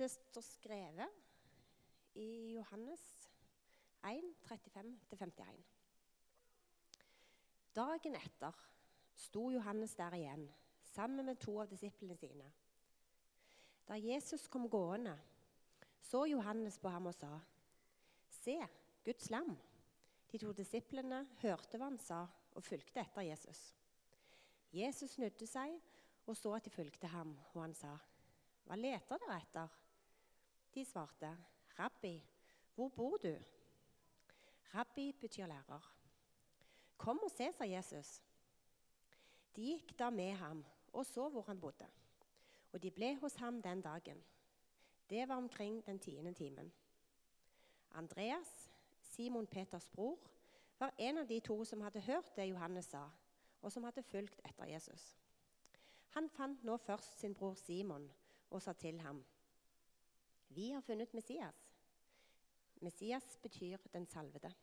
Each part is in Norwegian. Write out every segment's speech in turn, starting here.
Det står skrevet i Johannes 1, 35-51. Dagen etter sto Johannes der igjen, sammen med to av disiplene sine. Da Jesus kom gående, så Johannes på ham og sa, 'Se, Guds lam.' De to disiplene hørte hva han sa, og fulgte etter Jesus. Jesus snudde seg og så at de fulgte ham, og han sa, 'Hva leter dere etter?' De svarte, 'Rabbi, hvor bor du?' Rabbi betyr lærer. 'Kom og se', sa Jesus. De gikk da med ham og så hvor han bodde. Og de ble hos ham den dagen. Det var omkring den tiende timen. Andreas, Simon Peters bror, var en av de to som hadde hørt det Johannes sa, og som hadde fulgt etter Jesus. Han fant nå først sin bror Simon og sa til ham, 'Vi har funnet Messias.' Messias betyr 'den salvede'.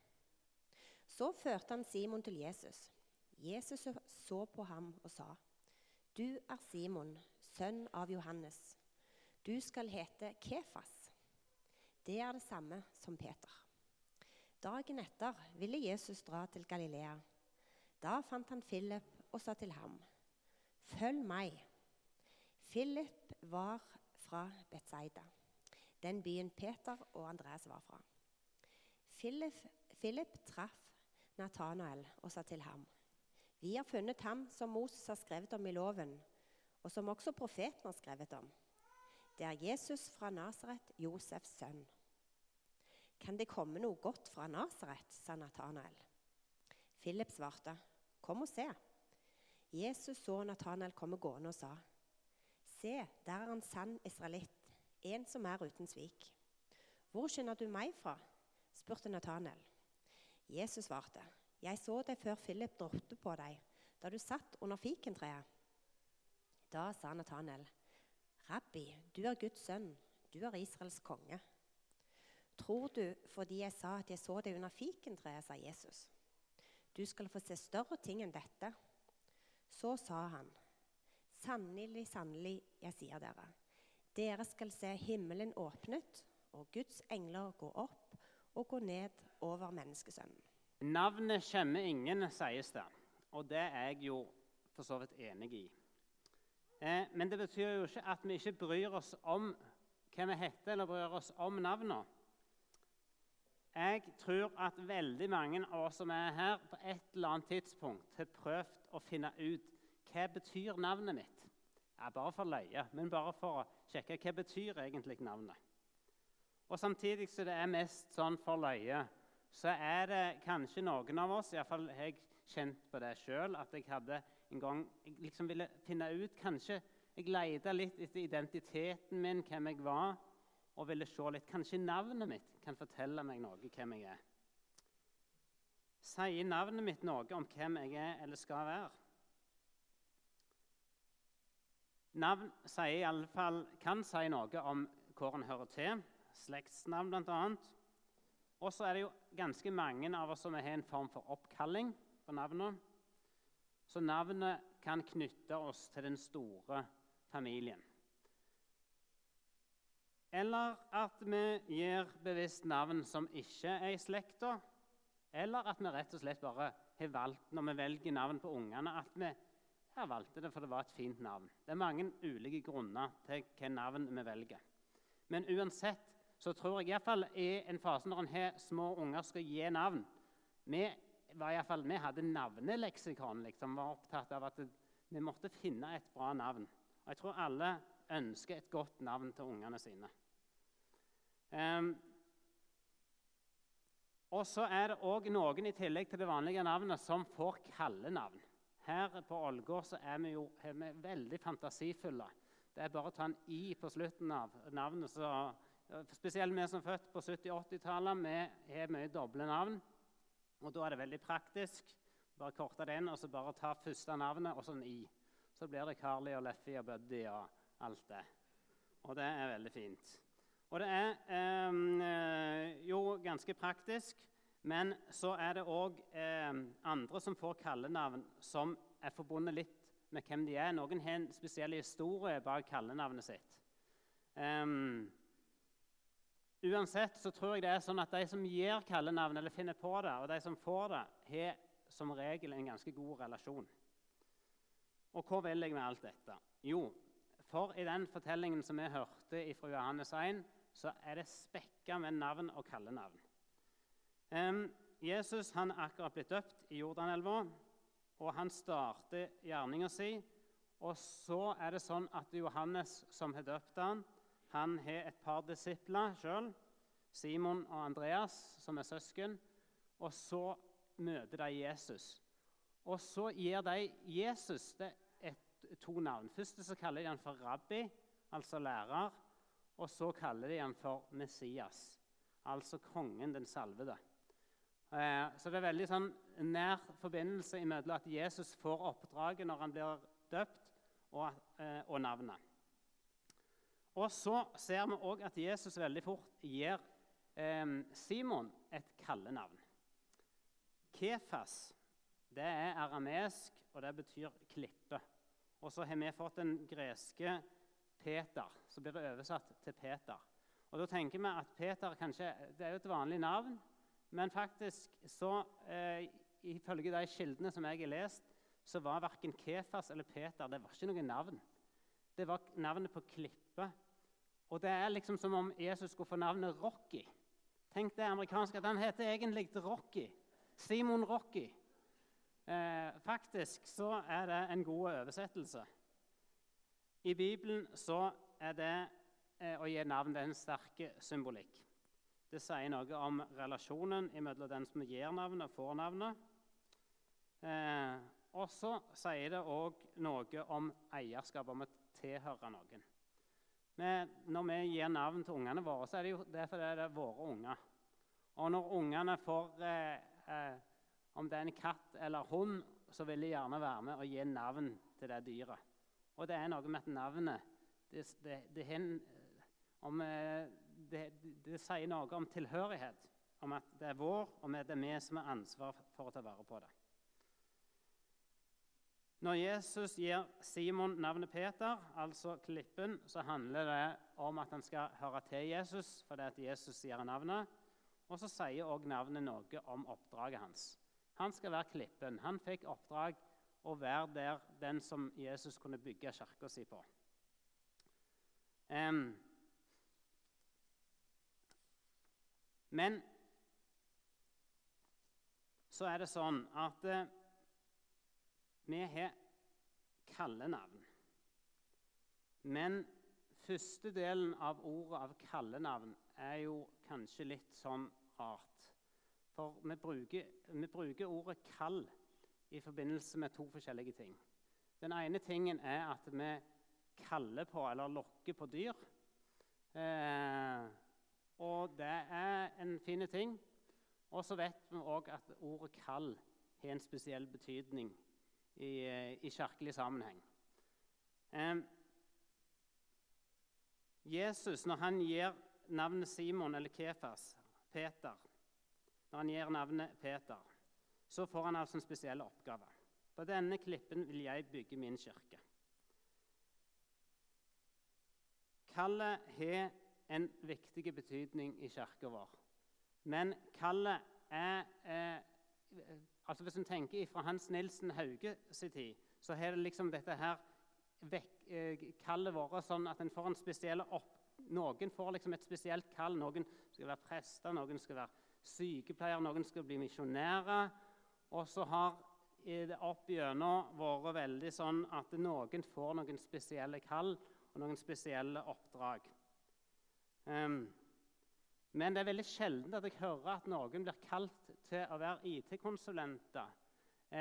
Så førte han Simon til Jesus. Jesus så på ham og sa, 'Du er Simon, sønn av Johannes. Du skal hete Kefas.' Det er det samme som Peter. Dagen etter ville Jesus dra til Galilea. Da fant han Philip og sa til ham, 'Følg meg.' Philip var fra Betzaida, den byen Peter og Andreas var fra. Philip, Philip traff Nathanael og sa til ham, 'Vi har funnet ham som Moses har skrevet om i loven, og som også profeten har skrevet om.' Det er Jesus fra Nasaret, Josefs sønn. Kan det komme noe godt fra Nasaret, sa Nathanael. Philip svarte, Kom og se. Jesus så Nathanael komme gående og sa, Se, der er en sann israelitt, en som er uten svik. Hvor skjønner du meg fra? spurte Nathanael. Jesus svarte, Jeg så deg før Philip ropte på deg, da du satt under fikentreet. Da sa Nathanael, Rabbi, du er Guds sønn, du er Israels konge. Tror du fordi jeg sa at jeg så deg under fikentreet, sa Jesus. Du skal få se større ting enn dette. Så sa han, sannelig, sannelig, jeg sier dere, dere skal se himmelen åpnet og Guds engler gå opp og gå ned over menneskesønnen. Navnet kjenner ingen, sies det. Og det er jeg jo for så vidt enig i. Eh, men det betyr jo ikke at vi ikke bryr oss om hva vi heter, eller bryr oss om navnene. Jeg tror at veldig mange av oss som er her, på et eller annet tidspunkt har prøvd å finne ut hva betyr navnet mitt. Ja, bare for løye, men bare for å sjekke hva betyr egentlig navnet. Og Samtidig som det er mest sånn for løye, så er det kanskje noen av oss Iallfall har jeg kjent på det sjøl, at jeg hadde en gang jeg liksom ville finne ut Kanskje jeg leita litt etter identiteten min, hvem jeg var og ville se litt. Kanskje navnet mitt kan fortelle meg noe hvem jeg er. Sier navnet mitt noe om hvem jeg er eller skal være? Navn sier i alle fall, kan si noe om hvor en hører til. Slektsnavn, bl.a. Og så er det jo ganske mange av oss som har en form for oppkalling på navnet. Så navnet kan knytte oss til den store familien. Eller at vi gir bevisst navn som ikke er i slekta. Eller at vi rett og slett bare har valgt når vi velger navn på ungene, at vi har valgte det for det var et fint navn. Det er mange ulike grunner til hvilket navn vi velger. Men uansett så tror jeg iallfall i en fase når en har små unger skal gi navn Vi, var fall, vi hadde navneleksikon. Liksom, var opptatt av at vi måtte finne et bra navn. Og jeg tror alle ønsker et godt navn til ungene sine. Um, og så er det òg noen i tillegg til det vanlige navnet som får kallenavn. Her på Ålgård er vi jo er vi veldig fantasifulle. Det er bare å ta en i på slutten av navnet. Så, spesielt vi som er født på 70-80-tallet, vi har mye doble navn. Og Da er det veldig praktisk. Bare korte det inn og så bare ta første navnet og så en i. Så blir det Carly og Leffy og Buddy og alt det. Og det er veldig fint. Og det er eh, jo ganske praktisk, men så er det òg eh, andre som får kallenavn som er forbundet litt med hvem de er. Noen har en spesiell historie bak kallenavnet sitt. Um, Uansett så tror jeg det er sånn at de som gir kallenavn, eller finner på det, og de som får det, har som regel en ganske god relasjon. Og hva vil jeg med alt dette? Jo, for i den fortellingen som vi hørte fra Johannes 1, så er det spekka med navn og kallenavn. Jesus han er akkurat blitt døpt i Jordanelva, og han starter gjerninga si. Og så er det sånn at Johannes, som har døpt han, han har et par disipler sjøl, Simon og Andreas, som er søsken. Og så møter de Jesus. Og så gir de Jesus et, to navn. Først så kaller de han for rabbi, altså lærer. Og så kaller de han for Messias, altså kongen, den salvede. Eh, så det er veldig sånn nær forbindelse mellom at Jesus får oppdraget når han blir døpt, og, eh, og navnet. Og så ser vi òg at Jesus veldig fort gir eh, Simon et kallenavn. Kefas det er aramesk, og det betyr klippe. Og så har vi fått den greske Peter, som blir oversatt til Peter. Og da tenker vi at Peter kanskje, det er jo et vanlig navn, men faktisk så, eh, ifølge de kildene som jeg har lest, så var verken Kefas eller Peter det var ikke noe navn. Det var navnet på klippet. og det er liksom som om Jesus skulle få navnet Rocky. Tenk det amerikanske at han heter egentlig Rocky. Simon Rocky. Eh, faktisk så er det en god oversettelse. I Bibelen så er det eh, å gi navn det er en sterk symbolikk. Det sier noe om relasjonen mellom den som gir navnet, og får navnet. Eh, og så sier det òg noe om eierskap, om å tilhøre noen. Men når vi gir navn til ungene våre, så er det jo det fordi det er våre unger. Og når ungene får eh, eh, Om det er en katt eller hund, så vil de gjerne være med og gi navn til det dyret. Og det er noe med at navnet det, det, det, om, eh, det, sier noe om tilhørighet. Om at det er vår, og det er vi som har ansvar for å ta vare på det. Når Jesus gir Simon navnet Peter, altså klippen, så handler det om at han skal høre til Jesus fordi at Jesus sier navnet. Og så sier òg navnet noe om oppdraget hans. Han skal være klippen. Han fikk oppdrag å være der den som Jesus kunne bygge kirka si på. Um, men så er det sånn at eh, vi har kallenavn. Men første delen av ordet av kallenavn er jo kanskje litt sånn rart. For vi bruker, vi bruker ordet 'kall' i forbindelse med to forskjellige ting. Den ene tingen er at vi kaller på eller lokker på dyr. Eh, og det er en fin ting. Og så vet vi òg at ordet 'kall' har en spesiell betydning i, eh, i kirkelig sammenheng. Eh, Jesus, når han gir navnet Simon eller Kefas, Peter Når han gir navnet Peter, så får han altså en spesiell oppgave. På denne klippen vil jeg bygge min kirke. Kallet har en viktig betydning i kirka vår. Men kallet er eh, Altså Hvis en tenker fra Hans Nilsen Hauge sin tid, så har det liksom dette her vekk, eh, kallet vært sånn at en får en spesiell opp... Noen får liksom et spesielt kall. Noen skal være prester, noen skal være sykepleier, noen skal bli misjonærer. Og så har det opp gjennom vært veldig sånn at noen får noen spesielle kall og noen spesielle oppdrag. Um, men det er veldig sjelden at jeg hører at noen blir kalt til å være IT-konsulenter.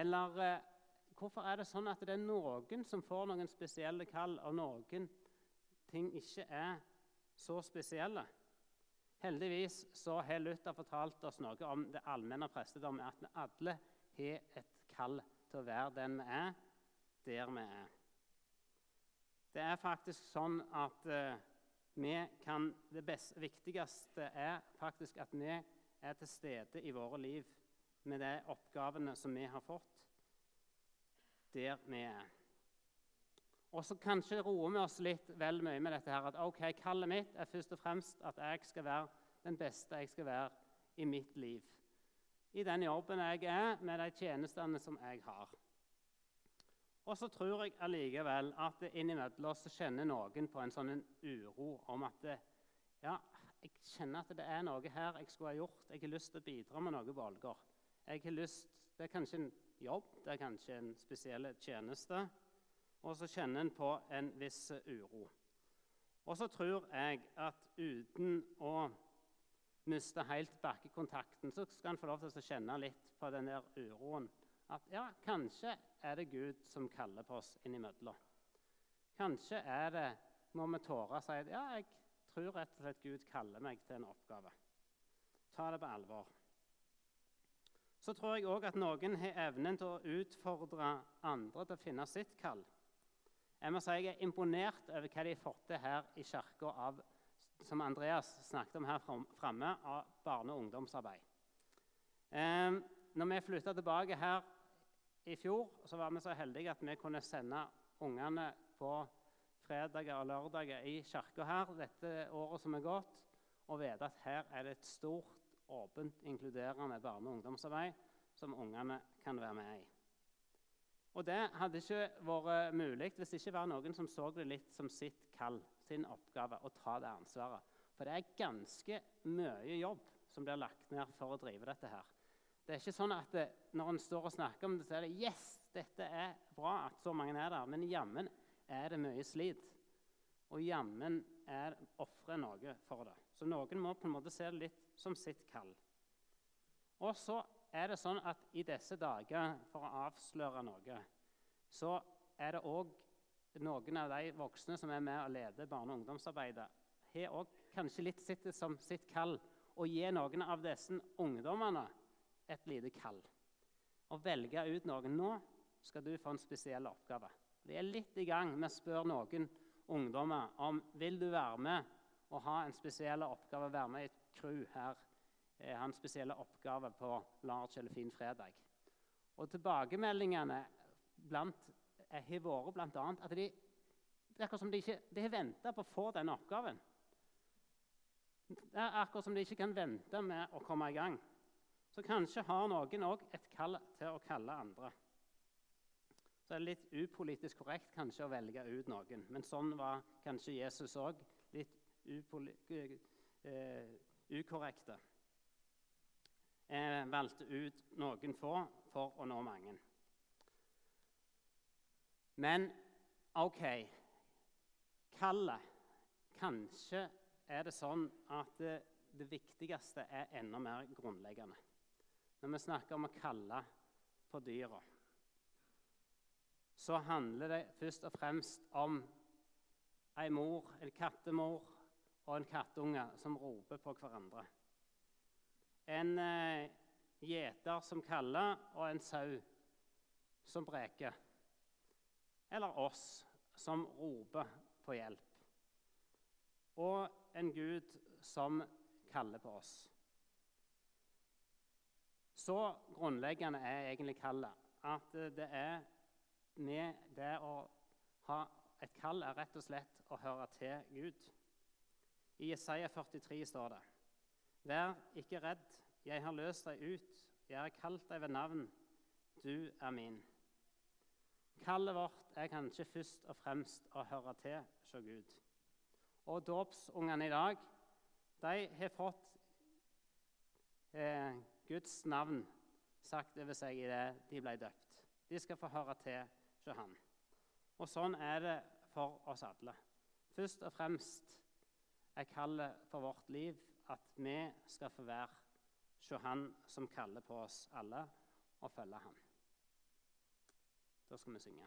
Eller eh, hvorfor er det sånn at det er noen som får noen spesielle kall, og noen ting ikke er så spesielle? Heldigvis så har Luther fortalt oss noe om det allmenne prestedommet, at vi alle har et kall til å være den vi er, der vi er. Det er faktisk sånn at eh, kan, det best, viktigste er faktisk at vi er til stede i våre liv med de oppgavene som vi har fått, der vi er. Og så kanskje roer vi oss litt vel mye med dette her, at ok, kallet mitt er først og fremst at jeg skal være den beste jeg skal være i mitt liv. I den jobben jeg er, med de tjenestene som jeg har. Og så tror jeg allikevel at innimellom så kjenner noen på en sånn uro om at det, ja, jeg kjenner at det er noe her jeg skulle ha gjort. Jeg har lyst til å bidra med noe på Ålgård. Jeg har lyst, Det er kanskje en jobb, det er kanskje en spesiell tjeneste. Og så kjenner en på en viss uro. Og så tror jeg at uten å miste helt bakkekontakten, så skal en få lov til å kjenne litt på den der uroen. At ja, kanskje er det Gud som kaller på oss innimellom. Kanskje er det, må vi tåre å si at ja, jeg tror rett og slett Gud kaller meg til en oppgave. Ta det på alvor. Så tror jeg òg at noen har evnen til å utfordre andre til å finne sitt kall. Jeg må si jeg er imponert over hva de har fått til her i kirka som Andreas snakket om her framme, av barne- og ungdomsarbeid. Eh, når vi flytta tilbake her i fjor, var vi så heldige at vi kunne sende ungene på fredager og lørdager i kirka her dette året som er gått, og vite at her er det et stort, åpent, inkluderende barne- og ungdomsarbeid som ungene kan være med i. Og Det hadde ikke vært mulig hvis det ikke var noen som så det litt som sitt kall, sin oppgave, å ta det ansvaret. For det er ganske mye jobb som blir lagt ned for å drive dette her. Det er ikke sånn at det, Når en står og snakker om det, så er det yes, dette er bra at så mange er der. Men jammen er det mye slit. Og jammen er ofre noe for det. Så noen må på en måte se det litt som sitt kall. Og så er det sånn at i disse dager, for å avsløre noe, så er det òg noen av de voksne som er med og leder barne- og ungdomsarbeidet, har òg kanskje litt sittet som sitt kall å gi noen av disse ungdommene et lite kall. Å velge ut noen nå skal du få en spesiell oppgave. Vi er litt i gang med å spørre noen ungdommer om vil du være med og ha en spesiell oppgave, være med i et crew her. Eh, ha en spesiell oppgave på Large eller Fin fredag. Og tilbakemeldingene blant, eh, har vært bl.a. at de, det er akkurat som de, ikke, de har venta på å få den oppgaven. Det er akkurat som de ikke kan vente med å komme i gang. Så kanskje har noen òg et kall til å kalle andre. Så er det litt upolitisk korrekt kanskje å velge ut noen. Men sånn var kanskje Jesus òg. Litt uh, ukorrekte. Jeg valgte ut noen få for å nå mange. Men OK Kallet. Kanskje er det sånn at det, det viktigste er enda mer grunnleggende. Når vi snakker om å kalle på dyra så handler det først og fremst om ei mor, en kattemor og en kattunge som roper på hverandre. En eh, gjeter som kaller, og en sau som breker. Eller oss som roper på hjelp. Og en Gud som kaller på oss. Så grunnleggende er egentlig kallet at det er med det å ha et kall er rett og slett å høre til Gud. I Jesaja 43 står det.: Vær ikke redd, jeg har løst deg ut, jeg har kalt deg ved navn, du er min. Kallet vårt er kanskje først og fremst å høre til hos Gud. Og dåpsungene i dag, de har fått eh, Guds navn sagt over seg i det de ble døpt. De skal få høre til hos han. Og sånn er det for oss alle. Først og fremst er kallet for vårt liv at vi skal få være hos Han som kaller på oss alle, og følge Han. Da skal vi synge.